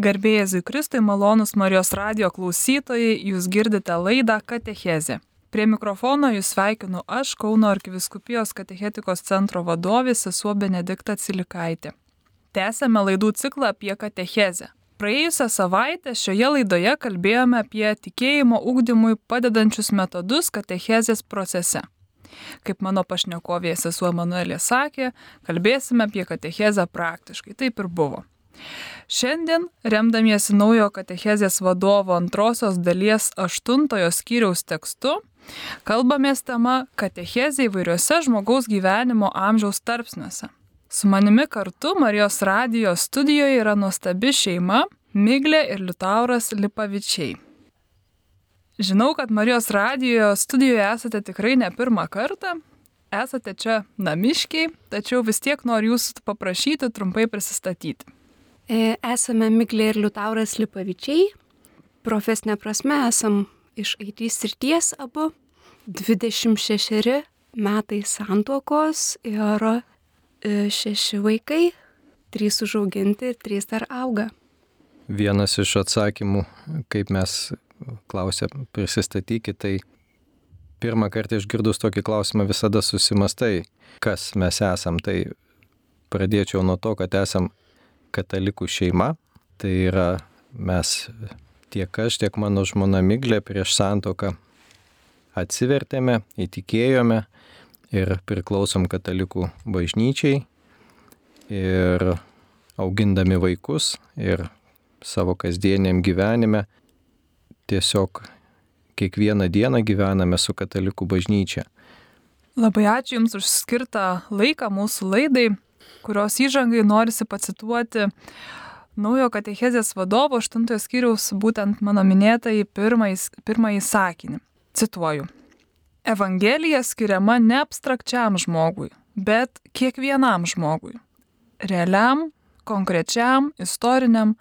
Garbėjai Kristui, malonus Marijos radio klausytojai, jūs girdite laidą Katechezė. Prie mikrofono jūs sveikinu aš, Kauno arkiviskupijos katechetikos centro vadovė sesuo Benedikta Cilikaitė. Tęsėme laidų ciklą apie katechezę. Praėjusią savaitę šioje laidoje kalbėjome apie tikėjimo ugdymui padedančius metodus katechezės procese. Kaip mano pašnekovė sesuo Manuelė sakė, kalbėsime apie katechezę praktiškai. Taip ir buvo. Šiandien, remdamiesi naujo katechezės vadovo antrosios dalies aštuntojo skyriaus tekstu, kalbamės tema katechezė įvairiuose žmogaus gyvenimo amžiaus tarpsniuose. Su manimi kartu Marijos radijos studijoje yra nuostabi šeima Miglė ir Liutauras Lipavičiai. Žinau, kad Marijos radijo studijoje esate tikrai ne pirmą kartą, esate čia namiškiai, tačiau vis tiek noriu jūsų paprašyti trumpai prisistatyti. E, esame Miglė ir Liutauras Lipavičiai. Profesinė prasme esam iš IT srities abu. 26 metai santuokos ir e, šeši vaikai. Trys užauginti ir trys dar auga. Vienas iš atsakymų, kaip mes klausė, prisistatykite, tai pirmą kartą išgirdus tokį klausimą visada susimastai, kas mes esam. Tai pradėčiau nuo to, kad esam katalikų šeima. Tai yra mes tiek aš, tiek mano žmona Miglė prieš santoką atsivertėme, įtikėjome ir priklausom katalikų bažnyčiai. Ir augindami vaikus ir savo kasdieniam gyvenime tiesiog kiekvieną dieną gyvename su katalikų bažnyčia. Labai ačiū Jums už skirtą laiką mūsų laidai kurios įžangai norisi pacituoti naujo katechezės vadovo 8 skyriaus būtent mano minėtąjį pirmąjį, pirmąjį sakinį. Cituoju. Evangelija skiriama ne abstrakčiam žmogui, bet kiekvienam žmogui. Realiam, konkrečiam, istoriniam,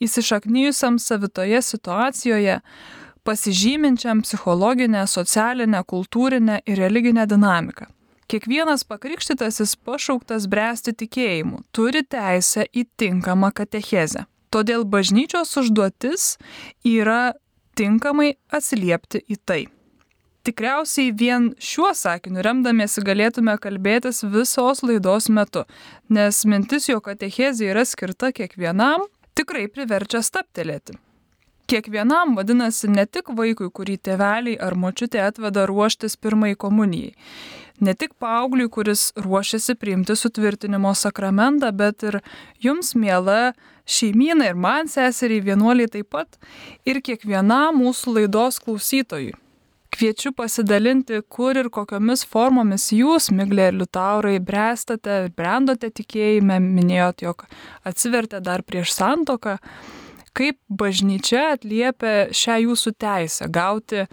įsišaknyjusiam savitoje situacijoje, pasižyminčiam psichologinę, socialinę, kultūrinę ir religinę dinamiką. Kiekvienas pakrikštytasis pašauktas bręsti tikėjimu turi teisę į tinkamą katechezę. Todėl bažnyčios užduotis yra tinkamai atsiliepti į tai. Tikriausiai vien šiuo sakiniu remdamiesi galėtume kalbėtis visos laidos metu, nes mintis, jo katechezija yra skirta kiekvienam, tikrai priverčia staptelėti. Kiekvienam vadinasi ne tik vaikui, kurį tėveliai ar močiutė atveda ruoštis pirmai komunijai ne tik paaugliui, kuris ruošiasi priimti sutvirtinimo sakramentą, bet ir jums, mėla šeimyna ir man seseriai vienuoliai taip pat ir kiekvienam mūsų laidos klausytojui. Kviečiu pasidalinti, kur ir kokiomis formomis jūs, Miglė ir Liutaurai, brestate brandote tikėjime, minėjot, jog atsivertė dar prieš santoką, kaip bažnyčia atliepia šią jūsų teisę gauti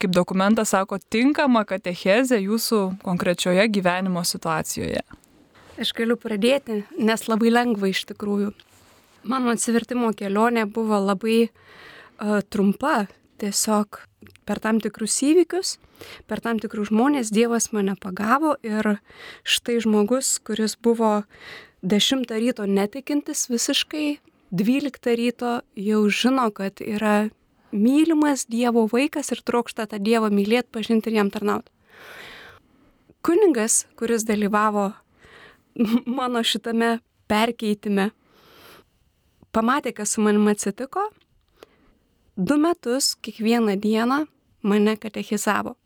kaip dokumentas sako, tinkama katechezė jūsų konkrečioje gyvenimo situacijoje? Aš galiu pradėti, nes labai lengva iš tikrųjų. Mano atsivertimo kelionė buvo labai uh, trumpa, tiesiog per tam tikrus įvykius, per tam tikrus žmonės Dievas mane pagavo ir štai žmogus, kuris buvo 10 ryto netikintis visiškai, 12 ryto jau žino, kad yra mylimas Dievo vaikas ir trokšta tą Dievą mylėti, pažinti ir jam tarnauti. Kuningas, kuris dalyvavo mano šitame perkeitime, pamatė, kas su manimi atsitiko, du metus kiekvieną dieną mane katechizavo.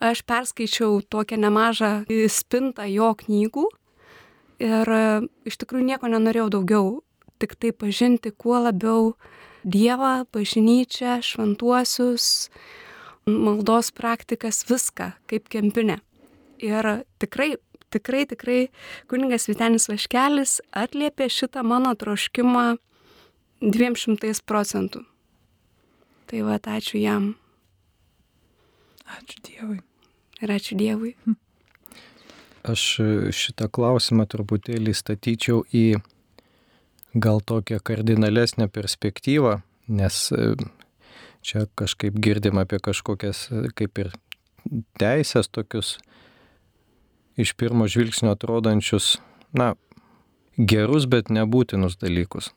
Aš perskaičiau tokią nemažą spintą jo knygų ir iš tikrųjų nieko nenorėjau daugiau, tik tai pažinti kuo labiau Dievą, bažnyčią, šventuosius, maldos praktikas, viską kaip kempinė. Ir tikrai, tikrai, tikrai kuningas Vitenis Vaškelis atliepė šitą mano troškimą 200 procentų. Tai va, ačiū jam. Ačiū Dievui. Ir ačiū Dievui. Aš šitą klausimą truputėlį statyčiau į gal tokią kardinalesnę perspektyvą, nes e, čia kažkaip girdim apie kažkokias e, kaip ir teisės tokius iš pirmo žvilgsnio atrodančius, na, gerus, bet nebūtinus dalykus.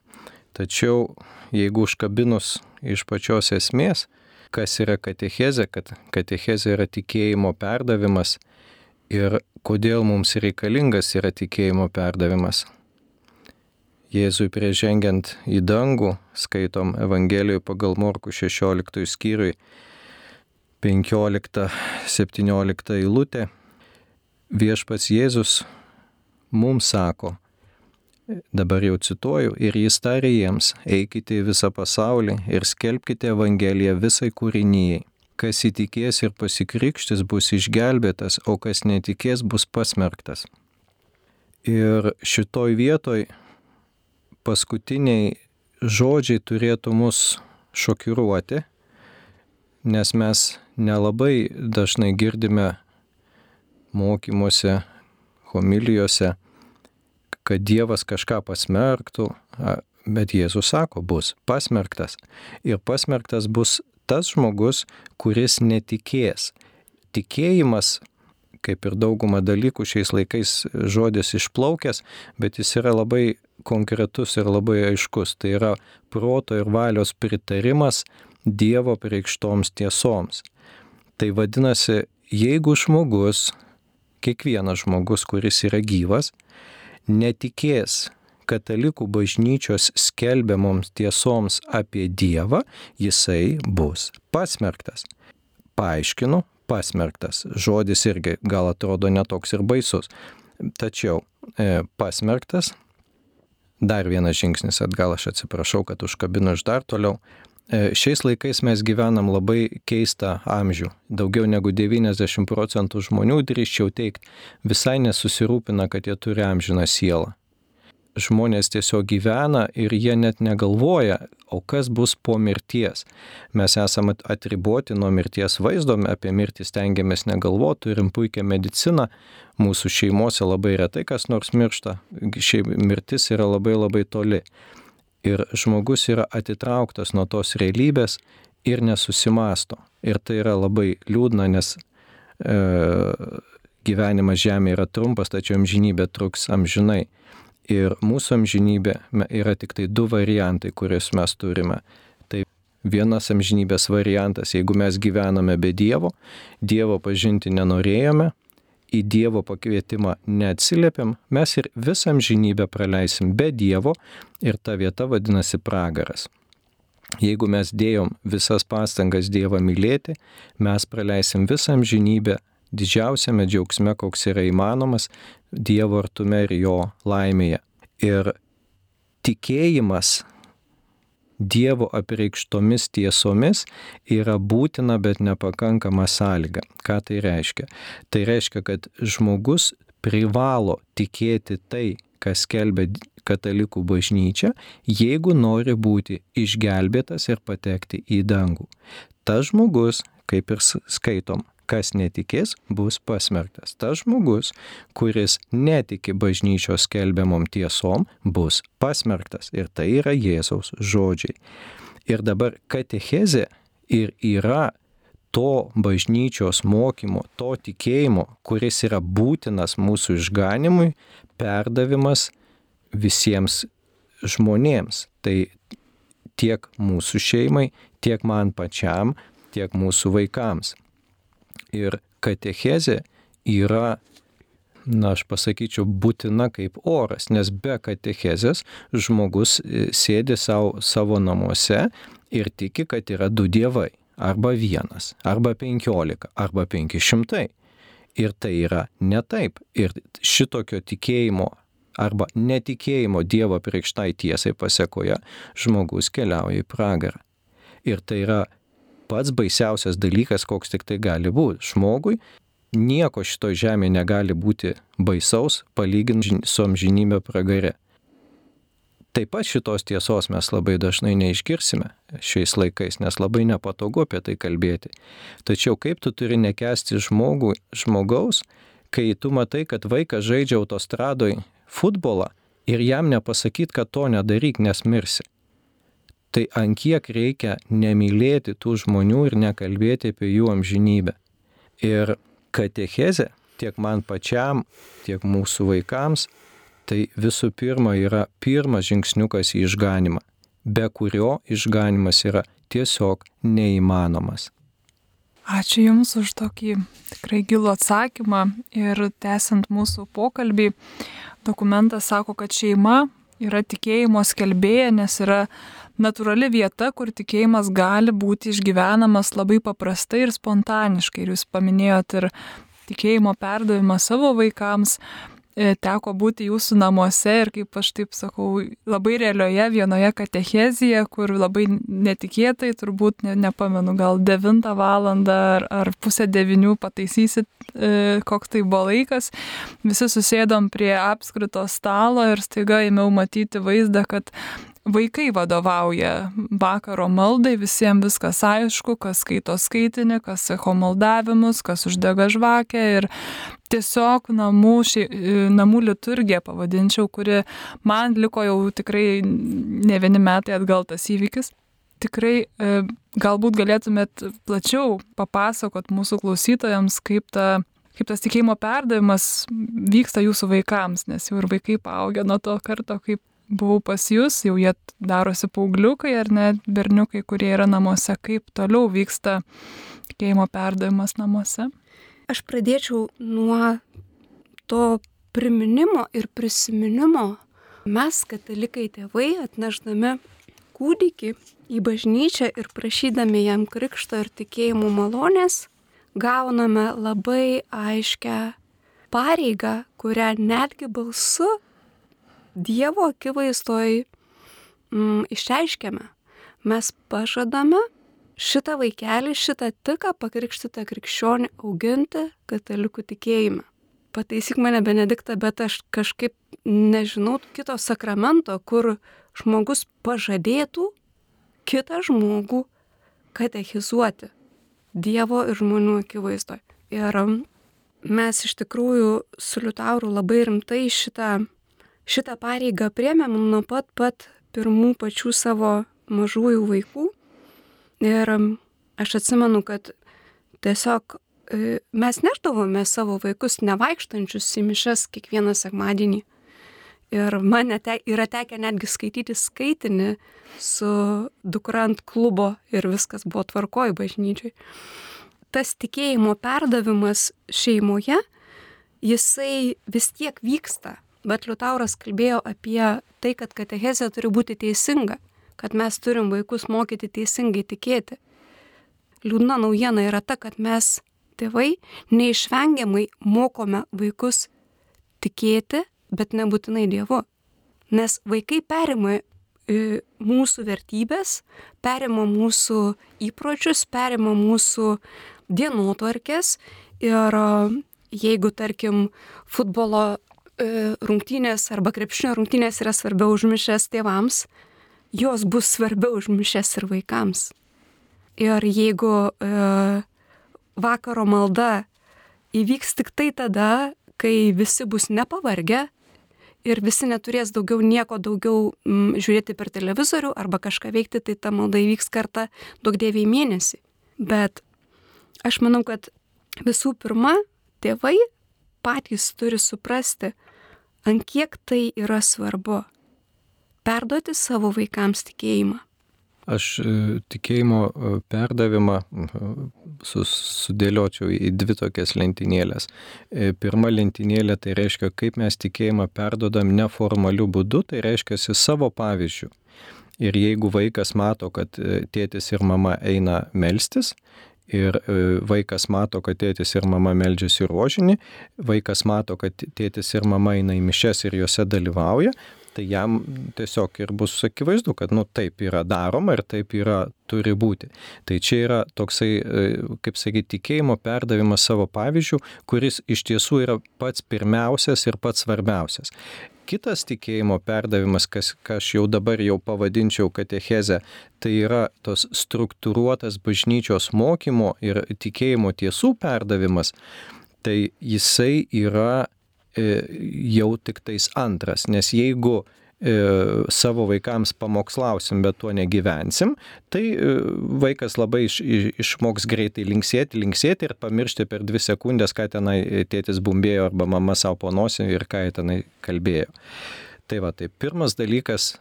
Tačiau jeigu užkabinus iš pačios esmės, kas yra katechezė, kad katechezė yra tikėjimo perdavimas ir kodėl mums reikalingas yra tikėjimo perdavimas. Jėzui priežengiant į dangų, skaitom Evangelijoje pagal Morku 16 skyriui 15-17 eilutė, viešpats Jėzus mums sako, dabar jau cituoju, ir jis tarė jiems, eikite į visą pasaulį ir skelbkite Evangeliją visai kūrinyjei. Kas įtikės ir pasikrikštis bus išgelbėtas, o kas netikės bus pasmerktas. Ir šitoj vietoj paskutiniai žodžiai turėtų mus šokiruoti, nes mes nelabai dažnai girdime mokymuose, homilijose, kad Dievas kažką pasmerktų, bet Jėzus sako, bus pasmerktas. Ir pasmerktas bus tas žmogus, kuris netikės. Tikėjimas, kaip ir dauguma dalykų šiais laikais žodis išplaukęs, bet jis yra labai konkretus ir labai aiškus. Tai yra proto ir valios pritarimas Dievo priekštoms tiesoms. Tai vadinasi, jeigu žmogus, kiekvienas žmogus, kuris yra gyvas, netikės katalikų bažnyčios skelbiamoms tiesoms apie Dievą, jisai bus pasmerktas. Paaiškinu, pasmerktas. Žodis irgi gal atrodo netoks ir baisus. Tačiau e, pasmerktas, dar vienas žingsnis atgal, aš atsiprašau, kad užkabinu iš dar toliau. E, šiais laikais mes gyvenam labai keistą amžių. Daugiau negu 90 procentų žmonių, drįščiau teikti, visai nesusirūpina, kad jie turi amžiną sielą žmonės tiesiog gyvena ir jie net negalvoja, o kas bus po mirties. Mes esame atriboti nuo mirties vaizdo, apie mirtį stengiamės negalvoti, turim puikią mediciną, mūsų šeimose labai retai kas nors miršta, šiaip mirtis yra labai labai toli. Ir žmogus yra atitrauktas nuo tos realybės ir nesusimasto. Ir tai yra labai liūdna, nes e, gyvenimas Žemėje yra trumpas, tačiau amžinybė truks amžinai. Ir mūsų amžinybė yra tik tai du variantai, kuriuos mes turime. Tai vienas amžinybės variantas, jeigu mes gyvename be Dievo, Dievo pažinti nenorėjome, į Dievo pakvietimą neatsiliepiam, mes ir visą amžinybę praleisim be Dievo ir ta vieta vadinasi pragaras. Jeigu mes dėjom visas pastangas Dievą mylėti, mes praleisim visą amžinybę didžiausiame džiaugsme, koks yra įmanomas, Dievo artume ir jo laimėje. Ir tikėjimas Dievo apreikštomis tiesomis yra būtina, bet nepakankama sąlyga. Ką tai reiškia? Tai reiškia, kad žmogus privalo tikėti tai, kas kelbė katalikų bažnyčia, jeigu nori būti išgelbėtas ir patekti į dangų. Tas žmogus, kaip ir skaitom, kas netikės, bus pasmerktas. Tas žmogus, kuris netiki bažnyčios skelbiamom tiesom, bus pasmerktas. Ir tai yra Jėzaus žodžiai. Ir dabar katechezė ir yra to bažnyčios mokymo, to tikėjimo, kuris yra būtinas mūsų išganimui, perdavimas visiems žmonėms. Tai tiek mūsų šeimai, tiek man pačiam, tiek mūsų vaikams. Ir katechezė yra, na, aš pasakyčiau, būtina kaip oras, nes be katechezės žmogus e, sėdi savo, savo namuose ir tiki, kad yra du dievai. Arba vienas, arba penkiolika, arba penkišimtai. Ir tai yra ne taip. Ir šitokio tikėjimo arba netikėjimo Dievo priekštai tiesai pasiekoje žmogus keliauja į pragarą. Ir tai yra pats baisiausias dalykas, koks tik tai gali būti. Žmogui nieko šito žemėje negali būti baisaus palyginti su amžinybė pragare. Taip pat šitos tiesos mes labai dažnai neišgirsime šiais laikais, nes labai nepatogu apie tai kalbėti. Tačiau kaip tu turi nekesti žmogų, žmogaus, kai tu matai, kad vaikas žaidžia autostradoj futbolą ir jam nepasakyt, kad to nedaryk, nes mirsi tai ant kiek reikia nemylėti tų žmonių ir nekalbėti apie jų amžinybę. Ir katechezė tiek man pačiam, tiek mūsų vaikams, tai visų pirma yra pirmas žingsniukas į išganimą. be kurio išganimas yra tiesiog neįmanomas. Ačiū Jums už tokį tikrai gilų atsakymą ir tęsiant mūsų pokalbį, dokumentas sako, kad šeima yra tikėjimo skelbėja, nes yra natūrali vieta, kur tikėjimas gali būti išgyvenamas labai paprastai ir spontaniškai. Ir Jūs paminėjot ir tikėjimo perdavimą savo vaikams, E, teko būti jūsų namuose ir, kaip aš taip sakau, labai realioje vienoje katechezėje, kur labai netikėtai, turbūt ne, nepamenu, gal 9 val. ar, ar pusę 9 pataisysit, e, koks tai buvo laikas. Visi susėdom prie apskrito stalo ir staiga ėmiau matyti vaizdą, kad vaikai vadovauja vakaro maldai, visiems viskas aišku, kas skaito skaitinį, kas seho maldavimus, kas uždega žvakę ir tiesiog namų, ši, namų liturgija pavadinčiau, kuri man liko jau tikrai ne vieni metai atgal tas įvykis. Tikrai e, galbūt galėtumėt plačiau papasakot mūsų klausytojams, kaip, ta, kaip tas tikėjimo perdavimas vyksta jūsų vaikams, nes jau ir vaikai paaugę nuo to karto, kaip buvau pas jūs, jau jie darosi paaugliukai ar net berniukai, kurie yra namuose, kaip toliau vyksta tikėjimo perdavimas namuose. Aš pradėčiau nuo to priminimo ir prisiminimo. Mes, katalikai tėvai, atneždami kūdikį į bažnyčią ir prašydami jam krikšto ir tikėjimų malonės, gauname labai aiškę pareigą, kurią netgi balsu Dievo akivaizdoj mm, išreiškiame. Mes pažadame šitą vaikelį, šitą tiką pakrikštytą krikščionį auginti katalikų tikėjime. Pataisyk mane, Benediktą, bet aš kažkaip nežinau kito sakramento, kur žmogus pažadėtų kitą žmogų katechizuoti Dievo ir žmonių akivaizdoje. Ir um, mes iš tikrųjų su Liutauru labai rimtai šitą, šitą pareigą priemėm nuo pat pat pirmų pačių savo mažųjų vaikų. Ir aš atsimenu, kad tiesiog e, mes neždavome savo vaikus nevaikštančius į mišes kiekvieną sekmadienį. Ir man te, yra tekę netgi skaityti skaitinį su dukrant klubo ir viskas buvo tvarkoj bažnyčiai. Tas tikėjimo perdavimas šeimoje, jisai vis tiek vyksta. Bet Liutauras kalbėjo apie tai, kad katechezė turi būti teisinga kad mes turim vaikus mokyti teisingai tikėti. Liūdna naujiena yra ta, kad mes, tėvai, neišvengiamai mokome vaikus tikėti, bet nebūtinai Dievu. Nes vaikai perima e, mūsų vertybės, perima mūsų įpročius, perima mūsų dienotvarkės ir e, jeigu, tarkim, futbolo rungtynės arba krepšinio rungtynės yra svarbiau už mišęs tėvams, jos bus svarbiau už mišes ir vaikams. Ir jeigu e, vakaro malda įvyks tik tai tada, kai visi bus nepavargę ir visi neturės daugiau nieko daugiau m, žiūrėti per televizorių arba kažką veikti, tai ta malda įvyks kartą daug dėviai mėnesį. Bet aš manau, kad visų pirma, tėvai patys turi suprasti, ant kiek tai yra svarbu perduoti savo vaikams tikėjimą? Aš e, tikėjimo e, perdavimą sudėliočiau į dvi tokias lentynėlės. E, pirma lentynėlė tai reiškia, kaip mes tikėjimą perdodam neformaliu būdu, tai reiškia savo pavyzdžių. Ir jeigu vaikas mato, kad tėtis ir mama eina melstis, ir vaikas mato, kad tėtis ir mama meldžiasi rožinį, vaikas mato, kad tėtis ir mama eina į mišes ir juose dalyvauja, tai jam tiesiog ir bus akivaizdu, kad nu taip yra daroma ir taip yra turi būti. Tai čia yra toksai, e, kaip sakyti, tikėjimo perdavimas savo pavyzdžių, kuris iš tiesų yra pats pirmiausias ir pats svarbiausias. Kitas tikėjimo perdavimas, kas, ką aš jau dabar jau pavadinčiau katecheze, tai yra tos struktūruotas bažnyčios mokymo ir tikėjimo tiesų perdavimas, tai jisai yra jau tik tais antras, nes jeigu e, savo vaikams pamokslausim, bet tuo negyvensim, tai e, vaikas labai iš, išmoks greitai linksėti, linksėti ir pamiršti per dvi sekundės, ką tenai tėtis bumbėjo arba mama savo ponosi ir ką tenai kalbėjo. Tai va, tai pirmas dalykas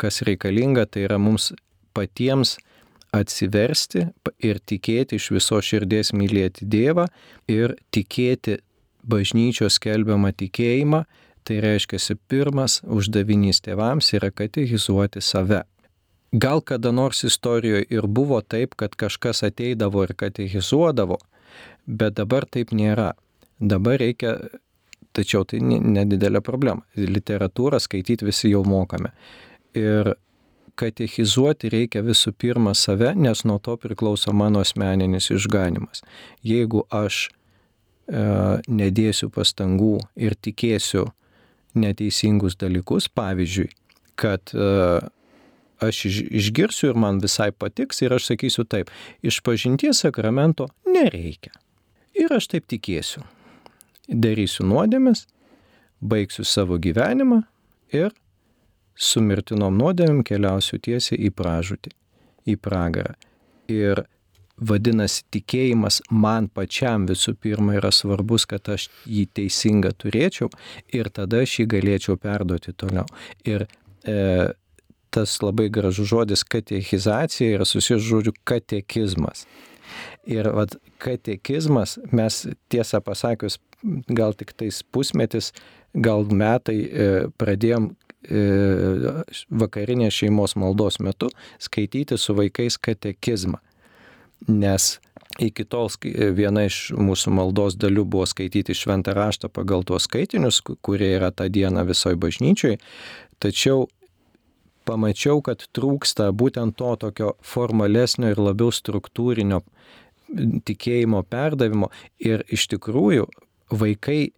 kas reikalinga, tai yra mums patiems atsiversti ir tikėti iš viso širdies mylėti Dievą ir tikėti bažnyčios skelbiamą tikėjimą, tai reiškia, pirmas uždavinys tėvams yra katechizuoti save. Gal kada nors istorijoje ir buvo taip, kad kažkas ateidavo ir katechizuodavo, bet dabar taip nėra. Dabar reikia, tačiau tai nedidelė problema. Literatūrą skaityti visi jau mokame. Ir katechizuoti reikia visų pirma save, nes nuo to priklauso mano asmeninis išganimas. Jeigu aš nedėsiu pastangų ir tikėsiu neteisingus dalykus, pavyzdžiui, kad e, aš iš, išgirsiu ir man visai patiks ir aš sakysiu taip, iš pažinties sakramento nereikia. Ir aš taip tikėsiu. Darysiu nuodėmės, baigsiu savo gyvenimą ir su mirtinom nuodėmėm keliausiu tiesiai į pražūtį, į pragarą. Ir vadinasi, tikėjimas man pačiam visų pirma yra svarbus, kad aš jį teisingą turėčiau ir tada aš jį galėčiau perduoti toliau. Ir e, tas labai gražus žodis katechizacija yra susijęs žodžiu katekizmas. Ir vat, katekizmas mes tiesą pasakius, gal tik tais pusmetis, gal metai e, pradėjom E, vakarinės šeimos maldos metu skaityti su vaikais katekizmą. Nes iki tol viena iš mūsų maldos dalių buvo skaityti šventą raštą pagal tuos skaitinius, kurie yra tą dieną visoje bažnyčiai, tačiau pamačiau, kad trūksta būtent to tokio formalesnio ir labiau struktūrinio tikėjimo perdavimo. Ir iš tikrųjų vaikai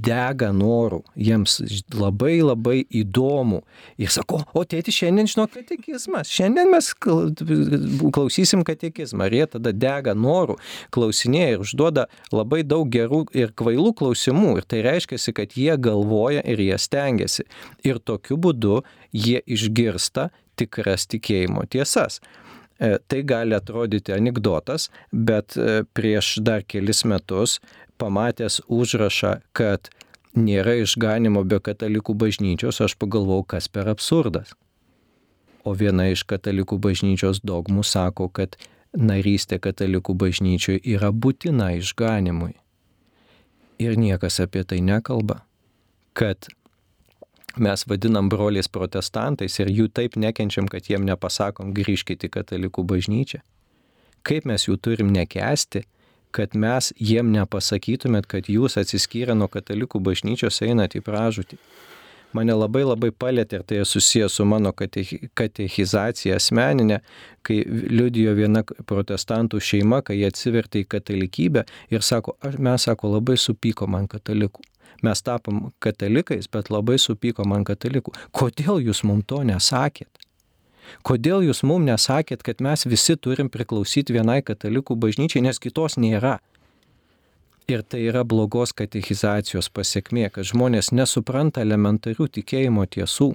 dega norų, jiems labai labai įdomu. Jie sako, o tėti, šiandien žino katekizmas, šiandien mes klausysim katekizmą. Ir jie tada dega norų, klausinėja ir užduoda labai daug gerų ir kvailų klausimų. Ir tai reiškia, kad jie galvoja ir jie stengiasi. Ir tokiu būdu jie išgirsta tikras tikėjimo tiesas. E, tai gali atrodyti anegdotas, bet e, prieš dar kelis metus pamatęs užrašą, kad nėra išganimo be katalikų bažnyčios, aš pagalvojau, kas per absurdas. O viena iš katalikų bažnyčios dogmų sako, kad narystė katalikų bažnyčioje yra būtina išganimui. Ir niekas apie tai nekalba. Kad mes vadinam broliais protestantais ir jų taip nekenčiam, kad jiem nepasakom grįžkite į katalikų bažnyčią. Kaip mes jų turim nekesti, kad mes jiem nepasakytumėt, kad jūs atsiskyrę nuo katalikų bažnyčios einat į pražūtį. Mane labai labai palėtė ir tai susijęs su mano katechizacija asmeninė, kai liudijo viena protestantų šeima, kai jie atsivertė į katalikybę ir sako, mes sako, labai supyko man katalikų. Mes tapom katalikais, bet labai supyko man katalikų. Kodėl jūs mums to nesakėt? Kodėl jūs mums nesakėt, kad mes visi turim priklausyti vienai katalikų bažnyčiai, nes kitos nėra? Ir tai yra blogos katechizacijos pasiekmė, kad žmonės nesupranta elementarių tikėjimo tiesų,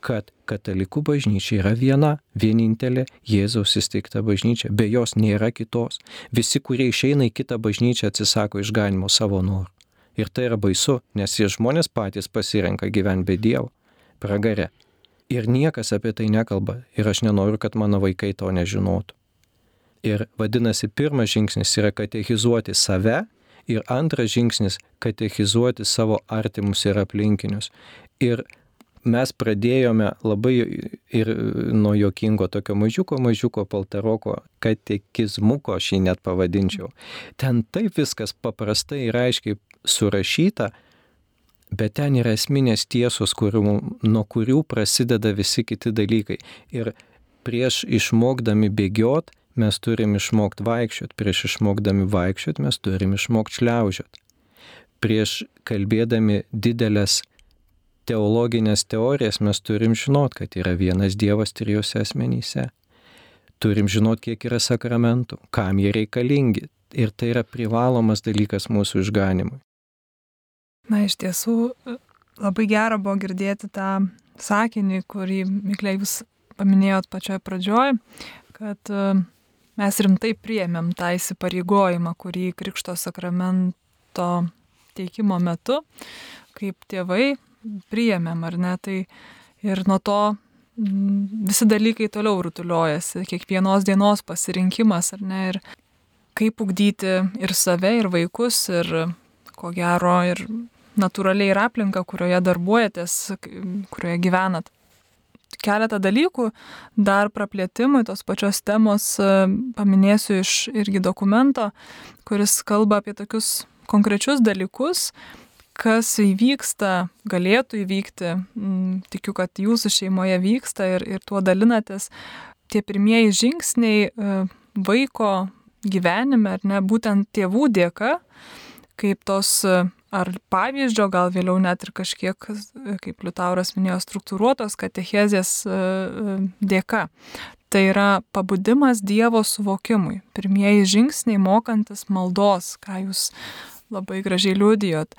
kad katalikų bažnyčia yra viena, vienintelė Jėzaus įsteigta bažnyčia, be jos nėra kitos. Visi, kurie išeina į kitą bažnyčią, atsisako išganimo savo norų. Ir tai yra baisu, nes jie žmonės patys pasirenka gyventi be Dievo, pragare. Ir niekas apie tai nekalba. Ir aš nenoriu, kad mano vaikai to nežinotų. Ir vadinasi, pirmas žingsnis yra katechizuoti save ir antras žingsnis - katechizuoti savo artimus ir aplinkinius. Ir mes pradėjome labai ir nuo jokingo tokio mažiuko, mažiuko paltaroko katekizmuko, aš jį net pavadinčiau. Ten taip viskas paprastai ir aiškiai surašyta, Bet ten yra esminės tiesos, kurių, nuo kurių prasideda visi kiti dalykai. Ir prieš išmokdami bėgiot, mes turim išmokti vaikščiot, prieš išmokdami vaikščiot, mes turim išmokti šliaužiot. Prieš kalbėdami didelės teologinės teorijas mes turim žinot, kad yra vienas Dievas trijose asmenyse. Turim žinot, kiek yra sakramentų, kam jie reikalingi. Ir tai yra privalomas dalykas mūsų išganimui. Na, iš tiesų labai gera buvo girdėti tą sakinį, kurį, Miklė, jūs paminėjot pačioje pradžioje, kad e, mes rimtai priėmėm tą įsipareigojimą, kurį Krikšto sakramento teikimo metu, kaip tėvai, priėmėm, ar ne? Tai Ir nuo to visi dalykai toliau rutuliojasi, kiekvienos dienos pasirinkimas, ar ne, ir kaip ugdyti ir save, ir vaikus, ir ko gero, ir natūraliai ir aplinką, kurioje darbuojatės, kurioje gyvenat. Keletą dalykų dar praplėtimui tos pačios temos paminėsiu iš irgi dokumento, kuris kalba apie tokius konkrečius dalykus, kas įvyksta, galėtų įvykti, tikiu, kad jūsų šeimoje vyksta ir, ir tuo dalinatės, tie pirmieji žingsniai e, vaiko gyvenime, ar ne, būtent tėvų dėka, kaip tos e, ar pavyzdžio, gal vėliau net ir kažkiek, e, kaip Liutauras minėjo, struktūruotos katechezės dėka. Tai yra pabudimas Dievo suvokimui. Pirmieji žingsniai mokantis maldos, ką jūs labai gražiai liūdijot.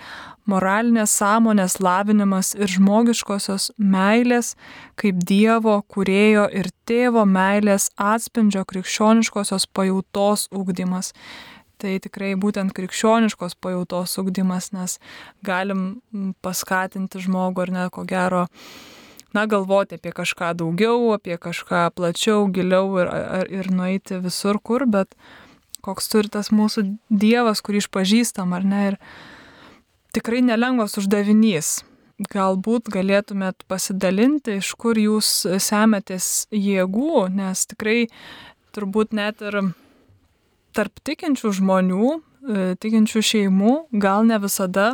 Moralinės sąmonės lavinimas ir žmogiškosios meilės kaip Dievo, kurėjo ir tėvo meilės atspindžio krikščioniškosios pajautos ūkdymas. Tai tikrai būtent krikščioniškos pajautos ūkdymas, nes galim paskatinti žmogų ar ne, ko gero, na, galvoti apie kažką daugiau, apie kažką plačiau, giliau ir, ir nueiti visur kur, bet koks turi tas mūsų Dievas, kurį išpažįstam, ar ne? Ir tikrai nelengvas uždavinys. Galbūt galėtumėt pasidalinti, iš kur jūs semetės jėgų, nes tikrai turbūt net ir tarp tikinčių žmonių, e, tikinčių šeimų, gal ne visada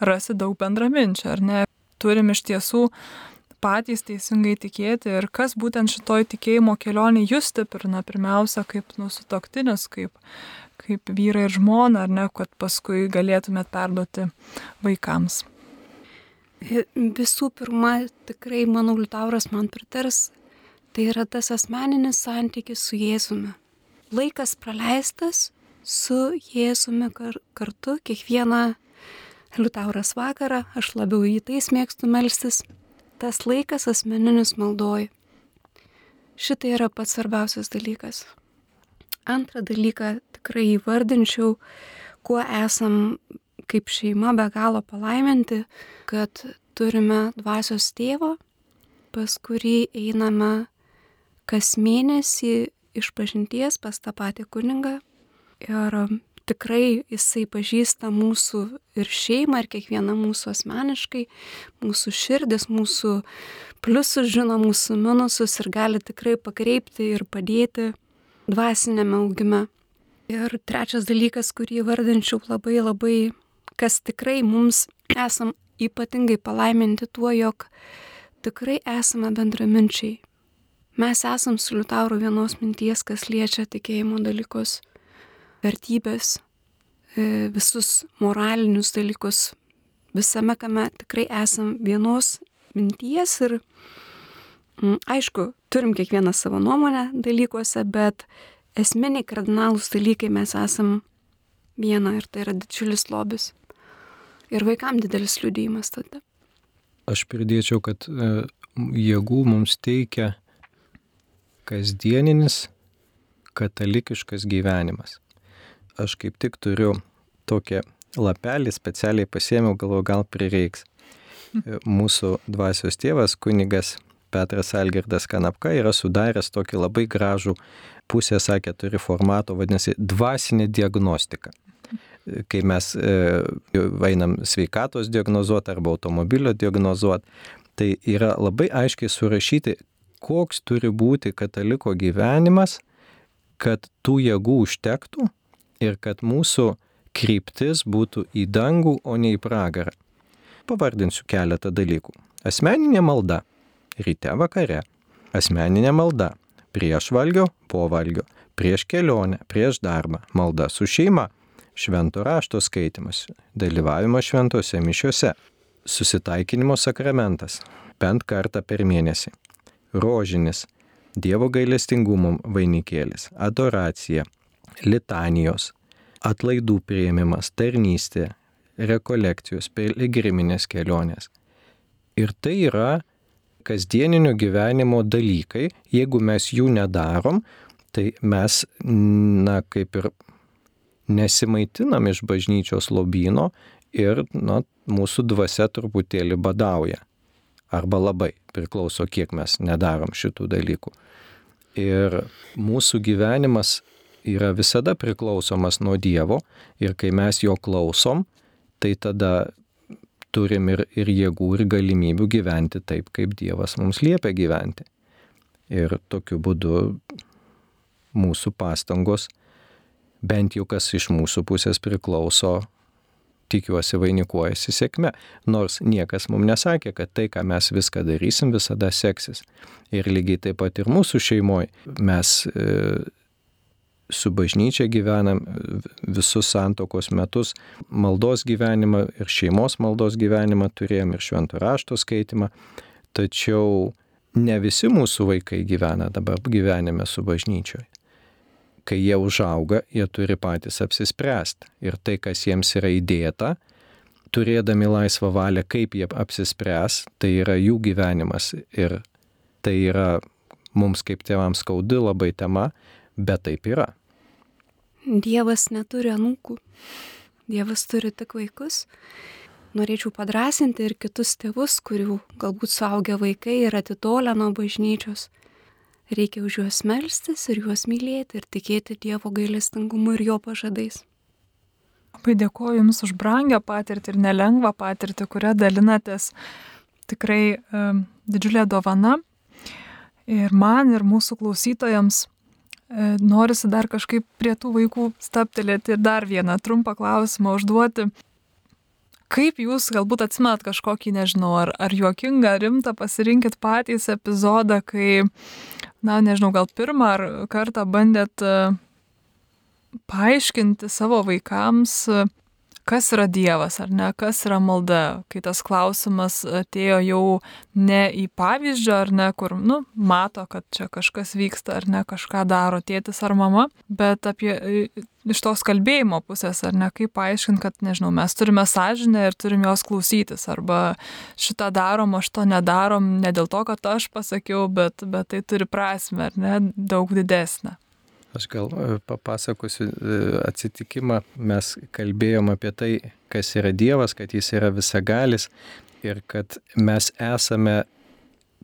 rasi daug bendraminčių, ar ne? Turim iš tiesų patys teisingai tikėti ir kas būtent šitoj tikėjimo kelionėje jūs stiprina, pirmiausia, kaip nusitoktinis, kaip, kaip vyrai ir žmona, ar ne, kad paskui galėtumėt perduoti vaikams. Visų pirma, tikrai, manau, Liutauras man pritars, tai yra tas asmeninis santykis su Jėzumi. Laikas praleistas su Jėzumi kar kartu, kiekvieną Liutauras vakarą, aš labiau į tais mėgstu melstis, tas laikas asmeninis maldoj. Šitai yra pats svarbiausias dalykas. Antrą dalyką tikrai įvardinčiau, kuo esam kaip šeima be galo palaiminti, kad turime dvasios tėvo, pas kurį einame kas mėnesį iš pažinties pas tą patį kuningą. Ir tikrai jisai pažįsta mūsų ir šeimą, ir kiekvieną mūsų asmeniškai, mūsų širdis, mūsų pliusus žino, mūsų minusus ir gali tikrai pakreipti ir padėti dvasinėme augime. Ir trečias dalykas, kurį vardinčiau labai labai, kas tikrai mums esam ypatingai palaiminti tuo, jog tikrai esame bendraminčiai. Mes esam su Liutauru vienos minties, kas liečia tikėjimo dalykus vertybės, e, visus moralinius dalykus, visame kame tikrai esam vienos minties ir mm, aišku, turim kiekvieną savo nuomonę dalykuose, bet esminiai kardinalūs dalykai mes esam viena ir tai yra didžiulis lobis. Ir vaikam didelis liūdėjimas tada. Aš pridėčiau, kad e, jėgų mums teikia kasdieninis katalikiškas gyvenimas aš kaip tik turiu tokią lapelį, specialiai pasėmiau, galvoju, gal prireiks. Mūsų dvasios tėvas, kunigas Petras Algirdas Kanapka yra sudaręs tokį labai gražų pusę, sakė, turi formato, vadinasi, dvasinė diagnostika. Kai mes e, einam sveikatos diagnozuoti arba automobilio diagnozuoti, tai yra labai aiškiai surašyti, koks turi būti kataliko gyvenimas, kad tų jėgų užtektų ir kad mūsų kryptis būtų į dangų, o ne į pragarą. Pavardinsiu keletą dalykų. Asmeninė malda. Ryte vakare. Asmeninė malda. Prieš valgio, po valgio. Prieš kelionę, prieš darbą. Malda su šeima. Švento rašto skaitimas. Dalyvavimas šventose mišiuose. Susitaikinimo sakramentas. Bent kartą per mėnesį. Rožinis. Dievo gailestingumo vainikėlis. Adoracija litanijos, atlaidų prieimimas, tarnystė, rekolekcijos, piligriminės kelionės. Ir tai yra kasdieninio gyvenimo dalykai, jeigu mes jų nedarom, tai mes, na, kaip ir nesimaitinam iš bažnyčios lobino ir, na, mūsų dvasia truputėlį badauja. Arba labai, priklauso kiek mes nedarom šitų dalykų. Ir mūsų gyvenimas yra visada priklausomas nuo Dievo ir kai mes jo klausom, tai tada turim ir, ir jėgų, ir galimybių gyventi taip, kaip Dievas mums liepia gyventi. Ir tokiu būdu mūsų pastangos, bent jau kas iš mūsų pusės priklauso, tikiuosi vainikuojasi sėkme. Nors niekas mums nesakė, kad tai, ką mes viską darysim, visada seksis. Ir lygiai taip pat ir mūsų šeimoje mes e, su bažnyčia gyvenam visus santokos metus, maldos gyvenimą ir šeimos maldos gyvenimą turėjom ir šventų rašto skaitimą, tačiau ne visi mūsų vaikai gyvena dabar gyvenime su bažnyčioje. Kai jie užauga, jie turi patys apsispręsti ir tai, kas jiems yra įdėta, turėdami laisvą valią, kaip jie apsispręs, tai yra jų gyvenimas ir tai yra mums kaip tėvams skaudi labai tema, bet taip yra. Dievas neturi anūkų, Dievas turi tik vaikus. Norėčiau padrasinti ir kitus tėvus, kurių galbūt suaugę vaikai yra atitolę nuo bažnyčios. Reikia už juos melstis ir juos mylėti ir tikėti Dievo gailestingumu ir jo pažadais. Labai dėkoju Jums už brangę patirtį ir nelengvą patirtį, kurią dalinatės. Tikrai e, didžiulė dovana. Ir man, ir mūsų klausytojams E, norisi dar kažkaip prie tų vaikų staptelėti ir dar vieną trumpą klausimą užduoti. Kaip jūs galbūt atsimenat kažkokį, nežinau, ar, ar juokingą, rimtą, pasirinkit patys epizodą, kai, na, nežinau, gal pirmą ar kartą bandėt e, paaiškinti savo vaikams, kas yra Dievas ar ne, kas yra malda, kai tas klausimas atėjo jau ne į pavyzdžio ar ne, kur, nu, mato, kad čia kažkas vyksta ar ne, kažką daro tėtis ar mama, bet apie iš tos kalbėjimo pusės, ar ne, kaip paaiškinti, kad, nežinau, mes turime sąžinę ir turim jos klausytis, arba šitą darom, aš to nedarom ne dėl to, kad aš pasakiau, bet, bet tai turi prasme, ar ne, daug didesnę. Aš gal e, papasakosiu e, atsitikimą. Mes kalbėjom apie tai, kas yra Dievas, kad Jis yra visagalis ir kad mes esame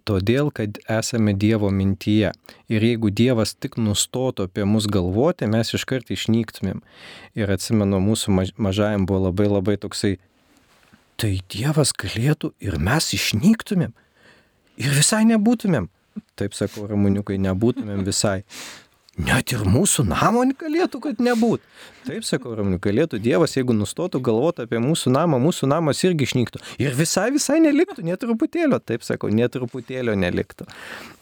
todėl, kad esame Dievo mintyje. Ir jeigu Dievas tik nustotų apie mus galvoti, mes iškart išnyktumėm. Ir atsimenu, mūsų mažajam buvo labai labai toksai, tai Dievas galėtų ir mes išnyktumėm. Ir visai nebūtumėm. Taip sakau, ramūniukai, nebūtumėm visai. Net ir mūsų namo galėtų, kad nebūtų. Taip sakau, Ramūnai, galėtų Dievas, jeigu nustotų galvoti apie mūsų namą, mūsų namas irgi išnyktų. Ir visai, visai neliktų, net truputėlio, taip sakau, net truputėlio neliktų.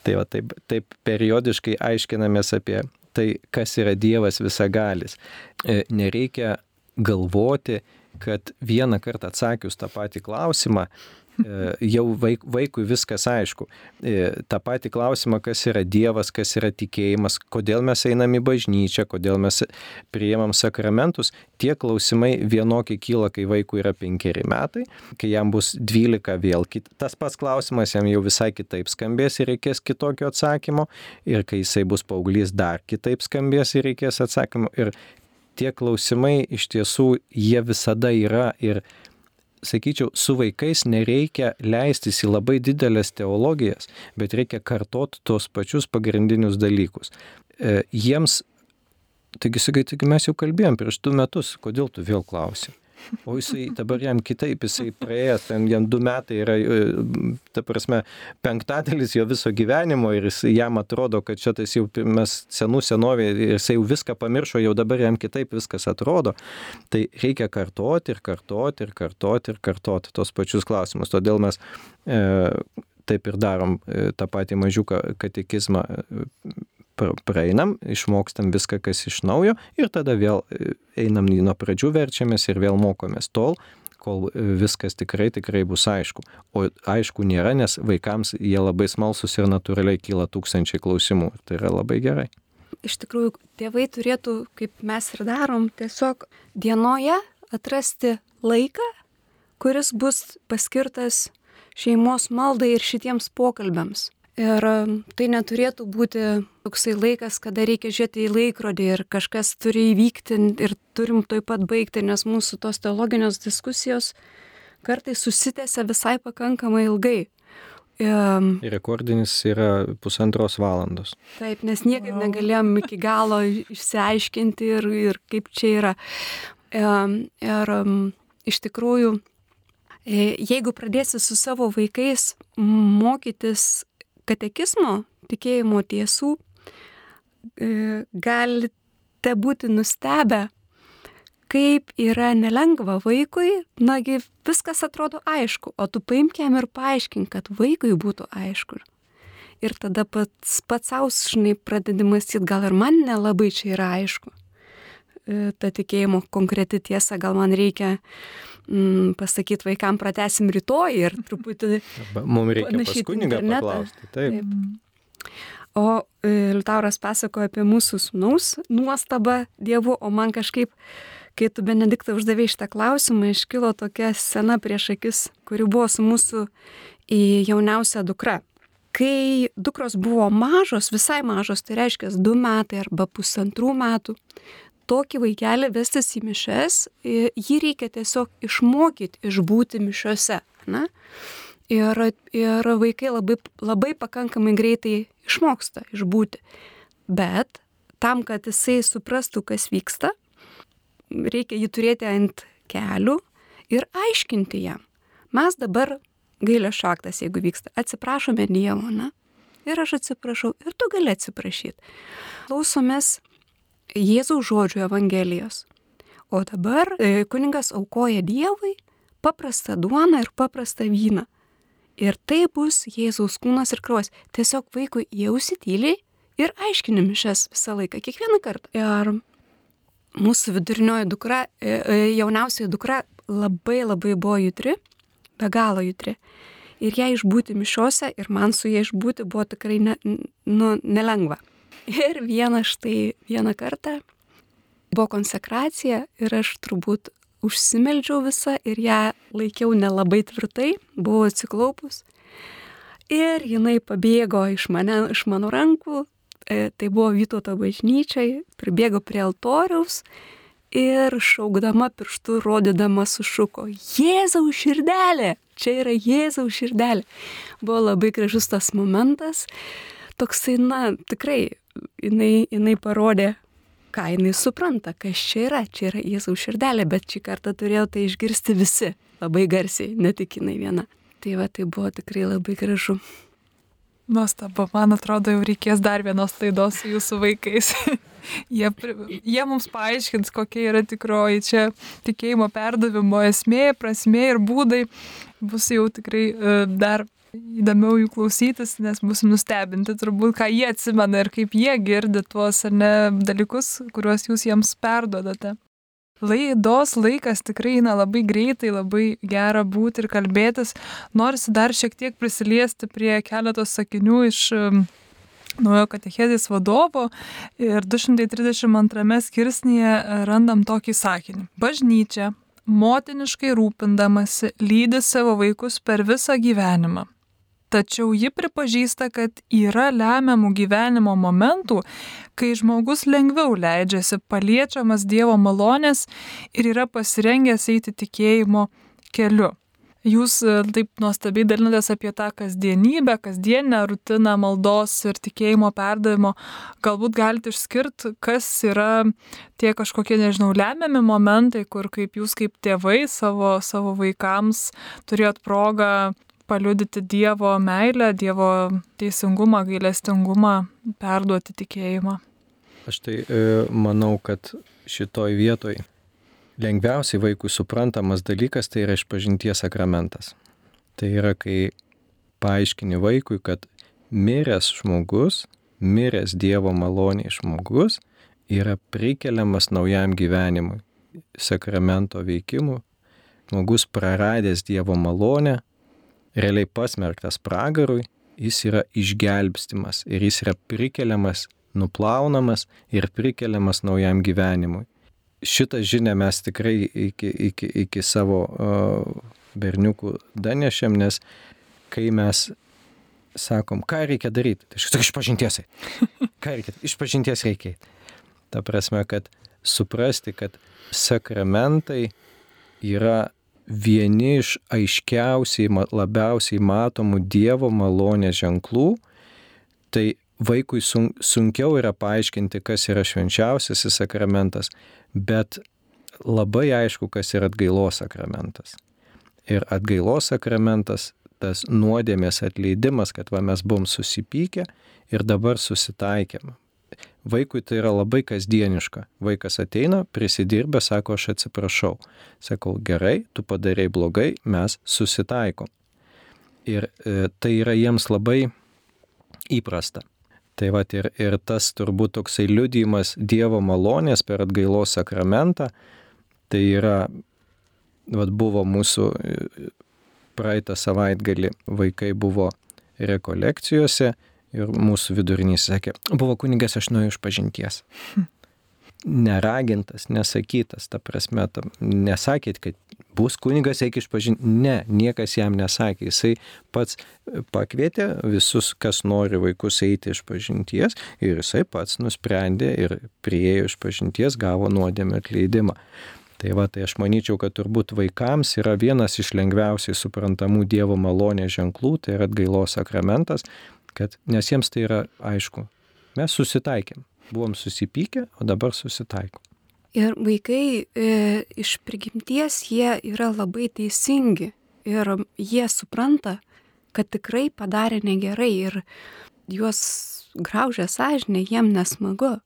Tai va, taip, taip periodiškai aiškinamės apie tai, kas yra Dievas visagalis. E, nereikia galvoti, kad vieną kartą atsakius tą patį klausimą, jau vaik, vaikui viskas aišku. Ta pati klausimą, kas yra Dievas, kas yra tikėjimas, kodėl mes einam į bažnyčią, kodėl mes priimam sakramentus, tie klausimai vienokie kyla, kai vaikui yra penkeri metai, kai jam bus dvylika vėl. Tas pats klausimas jam jau visai kitaip skambės ir reikės kitokio atsakymo, ir kai jisai bus paauglys dar kitaip skambės ir reikės atsakymo. Ir tie klausimai iš tiesų jie visada yra ir sakyčiau, su vaikais nereikia leistis į labai didelės teologijas, bet reikia kartot tos pačius pagrindinius dalykus. E, jiems, taigi sakai, taigi mes jau kalbėjom prieš du metus, kodėl tu vėl klausi? O jisai dabar jam kitaip, jisai praėjęs, ten jam du metai yra, e, ta prasme, penktadalis jo viso gyvenimo ir jis, jam atrodo, kad čia tas jau mes senų senovė ir jisai jau viską pamiršo, jau dabar jam kitaip viskas atrodo. Tai reikia kartoti ir kartoti ir kartoti ir kartoti tos pačius klausimus. Todėl mes e, taip ir darom e, tą patį mažiuką katekizmą praeinam, išmokstam viską, kas iš naujo ir tada vėl e, einam nuo pradžių verčiamės ir vėl mokomės tol, kol e, viskas tikrai, tikrai bus aišku. O aišku nėra, nes vaikams jie labai smalsus ir natūraliai kyla tūkstančiai klausimų. Tai yra labai gerai. Iš tikrųjų, tėvai turėtų, kaip mes ir darom, tiesiog dienoje atrasti laiką, kuris bus paskirtas šeimos maldai ir šitiems pokalbiams. Ir tai neturėtų būti toksai laikas, kada reikia žiūrėti į laikrodį ir kažkas turi įvykti ir turim toj pat baigti, nes mūsų tos teologinės diskusijos kartais susitęsia visai pakankamai ilgai. Um, Rekordinis yra pusantros valandos. Taip, nes niekaip negalėjom iki galo išsiaiškinti ir, ir kaip čia yra. Um, ir um, iš tikrųjų, e, jeigu pradėsi su savo vaikais mokytis katekizmo, tikėjimo tiesų, e, galite būti nustebę, kaip yra nelengva vaikui, nagi viskas atrodo aišku, o tu paimk jam ir paaiškink, kad vaikui būtų aišku. Ir tada pats pats aušnai pradedi mąstyti, gal ir man nelabai čia yra aišku. E, ta tikėjimo konkreti tiesa, gal man reikia mm, pasakyti vaikam, pratesim rytoj ir truputį... Mums reikia pas kunigą paklausti. Taip. taip. O e, Liutauras pasakoja apie mūsų sūnaus nuostabą Dievu, o man kažkaip kai tu Benediktą uždavė šitą klausimą, iškilo tokia scena prieš akis, kuri buvo su mūsų jauniausia dukra. Kai dukros buvo mažos, visai mažos, tai reiškia du metai arba pusantrų metų, tokį vaikelį vestis į mišes, jį reikia tiesiog išmokyti išbūti mišiuose. Na? Ir, ir vaikai labai, labai pakankamai greitai išmoksta išbūti. Bet tam, kad jisai suprastų, kas vyksta, reikia jį turėti ant kelių ir aiškinti jam. Mes dabar gailio šaktas, jeigu vyksta, atsiprašome Dievo, na? Ir aš atsiprašau, ir tu gali atsiprašyti. Klausomės Jėzaus žodžių Evangelijos. O dabar e, kuningas aukoja Dievui paprastą duoną ir paprastą vyną. Ir tai bus Jėzaus kūnas ir kraujas. Tiesiog vaikui jausi tyliai ir aiškini mišes visą laiką, kiekvieną kartą. Ir mūsų vidurinioji dukra, e, e, jauniausioji dukra labai labai buvo jutri, be galo jutri. Ir ją išbūti mišiuose ir man su ją išbūti buvo tikrai ne, nu, nelengva. Ir vieną štai vieną kartą buvo konsekracija ir aš turbūt užsimeldžiau visą ir ją laikiau nelabai tvirtai, buvau atsiklaupus. Ir jinai pabėgo iš, mane, iš mano rankų, E, tai buvo Vytauto bažnyčiai, pribėgo prie altoriaus ir šaukdama pirštų, rodydama sušuko, Jėzaus širdelė, čia yra Jėzaus širdelė. Buvo labai gražus tas momentas, toksai, na, tikrai, jinai, jinai parodė, ką jinai supranta, kas čia yra, čia yra Jėzaus širdelė, bet šį kartą turėjo tai išgirsti visi, labai garsiai, ne tik jinai viena. Tai va, tai buvo tikrai labai gražu. Nuostabu, man atrodo, jau reikės dar vienos laidos su jūsų vaikais. jie, jie mums paaiškins, kokia yra tikroji čia tikėjimo perdavimo esmė, prasmė ir būdai. Bus jau tikrai uh, dar įdomiau jų klausytis, nes bus nustebinti turbūt, ką jie atsimena ir kaip jie girdi tuos ar ne dalykus, kuriuos jūs jiems perdodate. Laidos laikas tikrai eina labai greitai, labai gera būti ir kalbėtis. Norisi dar šiek tiek prisiliesti prie keletos sakinių iš um, naujo katechezės vadovo ir 232 skirsnėje randam tokį sakinį. Bažnyčia motiniškai rūpindamasi lydi savo vaikus per visą gyvenimą. Tačiau ji pripažįsta, kad yra lemiamų gyvenimo momentų, kai žmogus lengviau leidžiasi paliečiamas Dievo malonės ir yra pasirengęs eiti tikėjimo keliu. Jūs e, taip nuostabiai dalinatės apie tą kasdienybę, kasdienę rutiną maldos ir tikėjimo perdavimo. Galbūt galite išskirti, kas yra tie kažkokie, nežinau, lemiami momentai, kur kaip jūs kaip tėvai savo, savo vaikams turėjot progą paliudyti Dievo meilę, Dievo teisingumą, gailestingumą, perduoti tikėjimą. Aš tai e, manau, kad šitoj vietoj lengviausiai vaikui suprantamas dalykas tai yra išpažinties sakramentas. Tai yra, kai paaiškini vaikui, kad miręs žmogus, miręs Dievo maloniai žmogus yra prikeliamas naujam gyvenimui, sakramento veikimu. Žmogus praradęs Dievo malonę realiai pasmerktas pragarui, jis yra išgelbstimas ir jis yra prikeliamas, nuplaunamas ir prikeliamas naujam gyvenimui. Šitą žinę mes tikrai iki, iki, iki savo uh, berniukų danešėm, nes kai mes sakom, ką reikia daryti, tai aš sakau, išpažintiesai. Ką reikia? Išpažinties reikia. Ta prasme, kad suprasti, kad sakramentai yra vieni iš aiškiausiai, labiausiai matomų Dievo malonės ženklų, tai vaikui sun, sunkiau yra paaiškinti, kas yra švenčiausiasis sakramentas, bet labai aišku, kas yra atgailos sakramentas. Ir atgailos sakramentas, tas nuodėmės atleidimas, kad va mes buvom susipykę ir dabar susitaikėm. Vaikui tai yra labai kasdieniška. Vaikas ateina, prisidirbė, sako, aš atsiprašau. Sakau, gerai, tu padarėjai blogai, mes susitaikom. Ir e, tai yra jiems labai įprasta. Tai va ir, ir tas turbūt toksai liudijimas Dievo malonės per atgailos sakramentą, tai yra, va buvo mūsų praeitą savaitgalį vaikai buvo rekolekcijose ir mūsų vidurinys sakė, buvo kunigas, aš nuėjau iš pažinties. Neragintas, nesakytas, ta prasme, ta, nesakėt, kad bus kunigas, eik išpažinti. Ne, niekas jam nesakė. Jisai pats pakvietė visus, kas nori vaikus eiti iš pažinties ir jisai pats nusprendė ir priejo iš pažinties, gavo nuodėmę atleidimą. Tai va, tai aš manyčiau, kad turbūt vaikams yra vienas iš lengviausiai suprantamų Dievo malonės ženklų, tai yra atgailos sakramentas, kad, nes jiems tai yra aišku. Mes susitaikėm buvom susipykę, o dabar susitaiko. Ir vaikai e, iš prigimties jie yra labai teisingi ir jie supranta, kad tikrai padarė negerai ir juos graužia sąžinė, jiem nesmagu.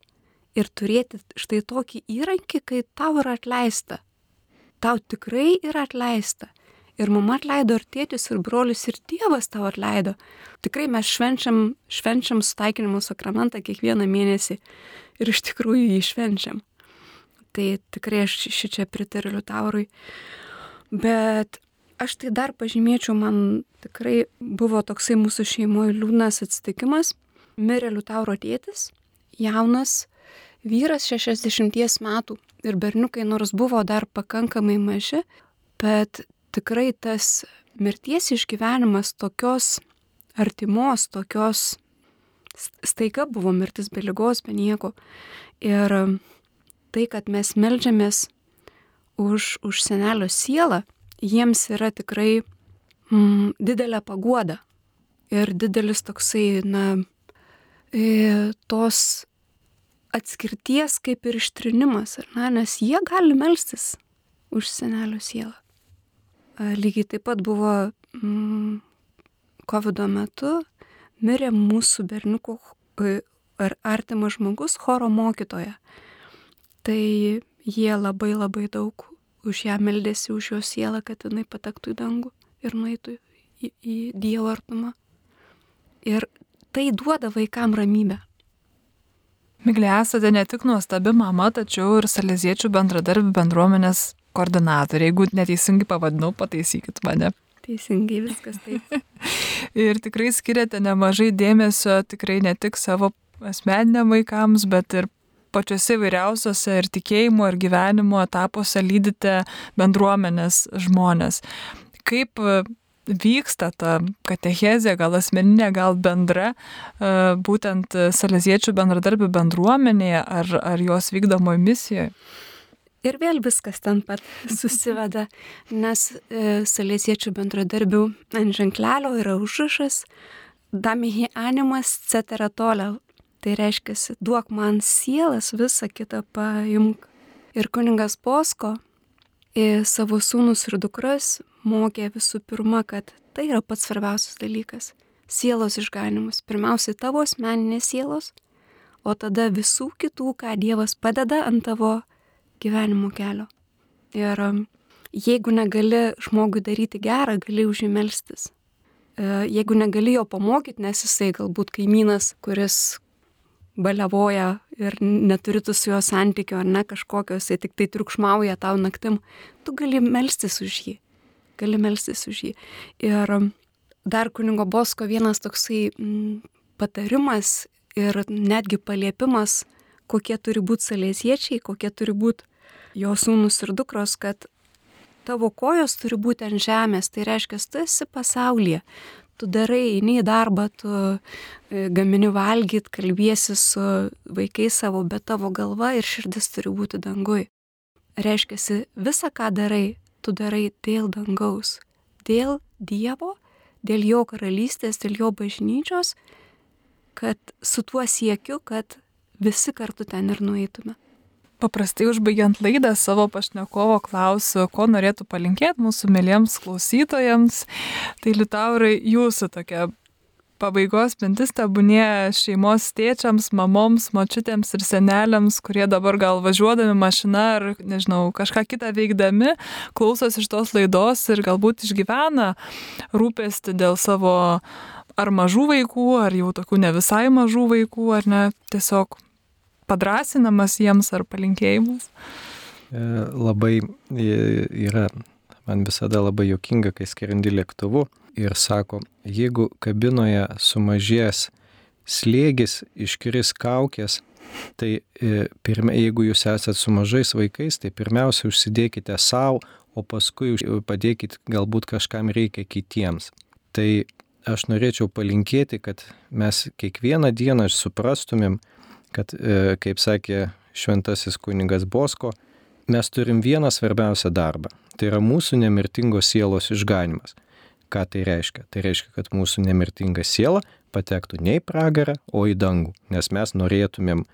Ir turėti štai tokį įrankį, kai tau yra atleista. Tau tikrai yra atleista. Ir mama atleido, ir tėtis, ir brolius, ir tėvas tau atleido. Tikrai mes švenčiam, švenčiam sutaikinimo sakramentą kiekvieną mėnesį ir iš tikrųjų jį švenčiam. Tai tikrai aš šičia pritariu Liutaurui. Bet aš tai dar pažymėčiau, man tikrai buvo toksai mūsų šeimoje liūdnas atsitikimas. Mirė Liutauro tėtis, jaunas vyras 60 metų ir berniukai nors buvo dar pakankamai maži, bet tikrai tas mirties išgyvenimas tokios artimos, tokios staiga buvo mirtis be lygos, be nieko. Ir tai, kad mes melžiamės už, už senelio sielą, jiems yra tikrai mm, didelė paguoda ir didelis toksai, na, e, tos atskirties kaip ir ištrinimas, ar ne, nes jie gali melstis už senelio sielą. Lygiai taip pat buvo mm, COVID metu mirė mūsų berniukų ar artimas žmogus, choro mokytoja. Tai jie labai labai daug už ją meldėsi, už jos sielą, kad jinai patektų į dangų ir nueitų į, į Dievo artumą. Ir tai duoda vaikam ramybę. Miglė, esate ne tik nuostabi mama, tačiau ir salėziečių bendradarbių bendruomenės koordinatorė. Jeigu neteisingai pavadinau, pataisykit mane. Teisingai viskas taip. ir tikrai skiriate nemažai dėmesio tikrai ne tik savo asmeniniam vaikams, bet ir pačiose įvairiausiose ir tikėjimo, ir gyvenimo etapuose lydite bendruomenės žmonės. Kaip e, vyksta ta katechezė, gal asmeninė, gal bendra, e, būtent saleziečių bendradarbių bendruomenėje ar, ar jos vykdomoje misijoje? Ir vėl viskas ten pat susiveda, nes e, salėsiečių bendradarbių ant ženklelio yra užrašas Damihi animas ceteratolė. Tai reiškia, duok man sielas, visą kitą paimk. Ir kuningas Posko į savo sūnus ir dukras mokė visų pirma, kad tai yra pats svarbiausias dalykas - sielos išganimas. Pirmiausia, tavo asmeninės sielos, o tada visų kitų, ką Dievas padeda ant tavo gyvenimo kelio. Ir um, jeigu negali žmogui daryti gerą, gali už jį melstis. E, jeigu negali jo pamokyti, nes jisai galbūt kaimynas, kuris balevoja ir neturi tu su juo santykio ar ne kažkokio, jisai tik tai triukšmauja tau naktim, tu gali melstis už jį. Gali melstis už jį. Ir um, dar kuningo Bosko vienas toksai m, patarimas ir netgi paliepimas, kokie turi būti salėsiečiai, kokie turi būti jo sūnus ir dukros, kad tavo kojos turi būti ant žemės, tai reiškia, tu esi pasaulyje, tu darai, eini į darbą, tu e, gamini valgyt, kalbėsi su vaikais savo, bet tavo galva ir širdis turi būti dangui. Reiškia, visa, ką darai, tu darai dėl dangaus, dėl Dievo, dėl jo karalystės, dėl jo bažnyčios, kad su tuo siekiu, kad visi kartu ten ir nueitume. Paprastai užbaigiant laidą savo pašnekovo klausiu, ko norėtų palinkėti mūsų mėlyms klausytojams. Tai Liutaurai, jūsų tokia pabaigos mintis tebūnė šeimos tėčiams, mamoms, močiutėms ir seneliams, kurie dabar gal važiuodami mašina ar, nežinau, kažką kitą veikdami, klausosi iš tos laidos ir galbūt išgyvena rūpesti dėl savo ar mažų vaikų, ar jau tokių ne visai mažų vaikų, ar ne tiesiog padrasinamas jiems ar palinkėjimas? E, labai yra, man visada labai jokinga, kai skrendi lėktuvu ir sako, jeigu kabinoje sumažės slėgis, iškris kaukės, tai e, pirmia, jeigu jūs esate su mažais vaikais, tai pirmiausia užsidėkite savo, o paskui padėkit galbūt kažkam reikia kitiems. Tai aš norėčiau palinkėti, kad mes kiekvieną dieną suprastumėm, kad, e, kaip sakė šventasis kuningas Bosko, mes turim vieną svarbiausią darbą. Tai yra mūsų nemirtingos sielos išganimas. Ką tai reiškia? Tai reiškia, kad mūsų nemirtinga siela patektų ne į pragarą, o į dangų, nes mes norėtumėm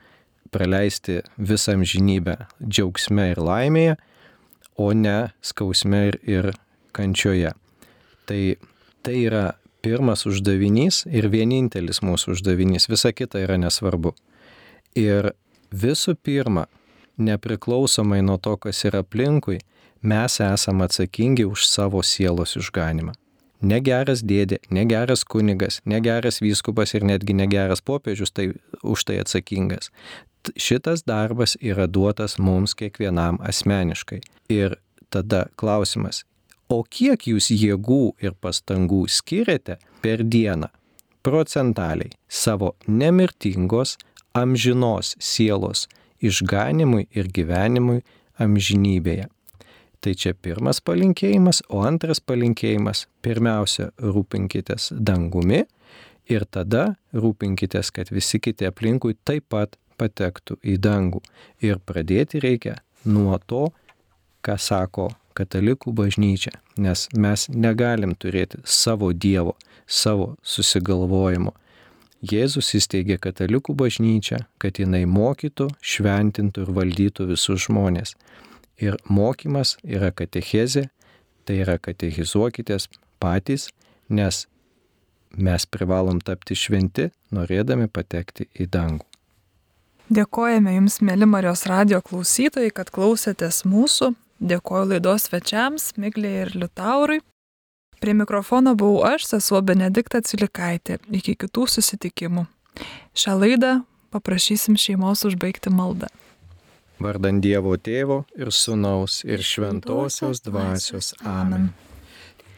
praleisti visą amžinybę džiaugsme ir laimėje, o ne skausme ir, ir kančioje. Tai, tai yra pirmas uždavinys ir vienintelis mūsų uždavinys, visa kita yra nesvarbu. Ir visų pirma, nepriklausomai nuo to, kas yra aplinkui, mes esame atsakingi už savo sielos išganimą. Negeras dėdė, negeras kunigas, negeras vyskupas ir netgi negeras popiežius tai už tai atsakingas. Šitas darbas yra duotas mums kiekvienam asmeniškai. Ir tada klausimas, o kiek jūs jėgų ir pastangų skiriate per dieną procentaliai savo nemirtingos, amžinos sielos išganimui ir gyvenimui amžinybėje. Tai čia pirmas palinkėjimas, o antras palinkėjimas - pirmiausia, rūpinkitės dangumi ir tada rūpinkitės, kad visi kiti aplinkui taip pat patektų į dangų. Ir pradėti reikia nuo to, ką sako katalikų bažnyčia, nes mes negalim turėti savo Dievo, savo susigalvojimo Jėzus įsteigė katalikų bažnyčią, kad jinai mokytų, šventintų ir valdytų visus žmonės. Ir mokymas yra katechezė, tai yra katechizuokitės patys, nes mes privalom tapti šventi, norėdami patekti į dangų. Dėkojame Jums, mėly Marijos radio klausytojai, kad klausėtės mūsų. Dėkoju laidos svečiams, Miglė ir Liutaurui. Prie mikrofono buvau aš, sesuo Benedikta Cilikaitė. Iki kitų susitikimų. Šią laidą paprašysim šeimos užbaigti maldą. Vardant Dievo Tėvo ir Sūnaus ir Šventosios Dvasios. Amen.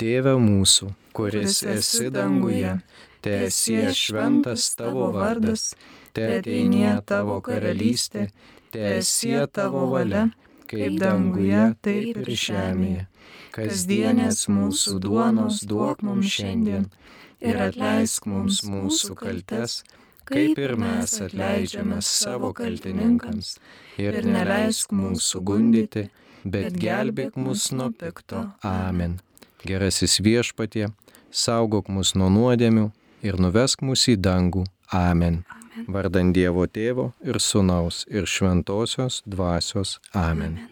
Tėve mūsų, kuris esi danguje, tiesie šventas tavo vardas, tėteinė tavo karalystė, tiesie tavo valia, kaip danguje, taip ir žemėje kasdienės mūsų duonos duok mums šiandien ir atleisk mums mūsų kaltes, kaip ir mes atleidžiame savo kaltininkams. Ir neleisk mūsų gundyti, bet gelbėk mus nuo pikto. Amen. Gerasis viešpatie, saugok mus nuo nuodėmių ir nuvesk mus į dangų. Amen. Amen. Vardant Dievo Tėvo ir Sūnaus ir Šventosios Dvasios. Amen. Amen.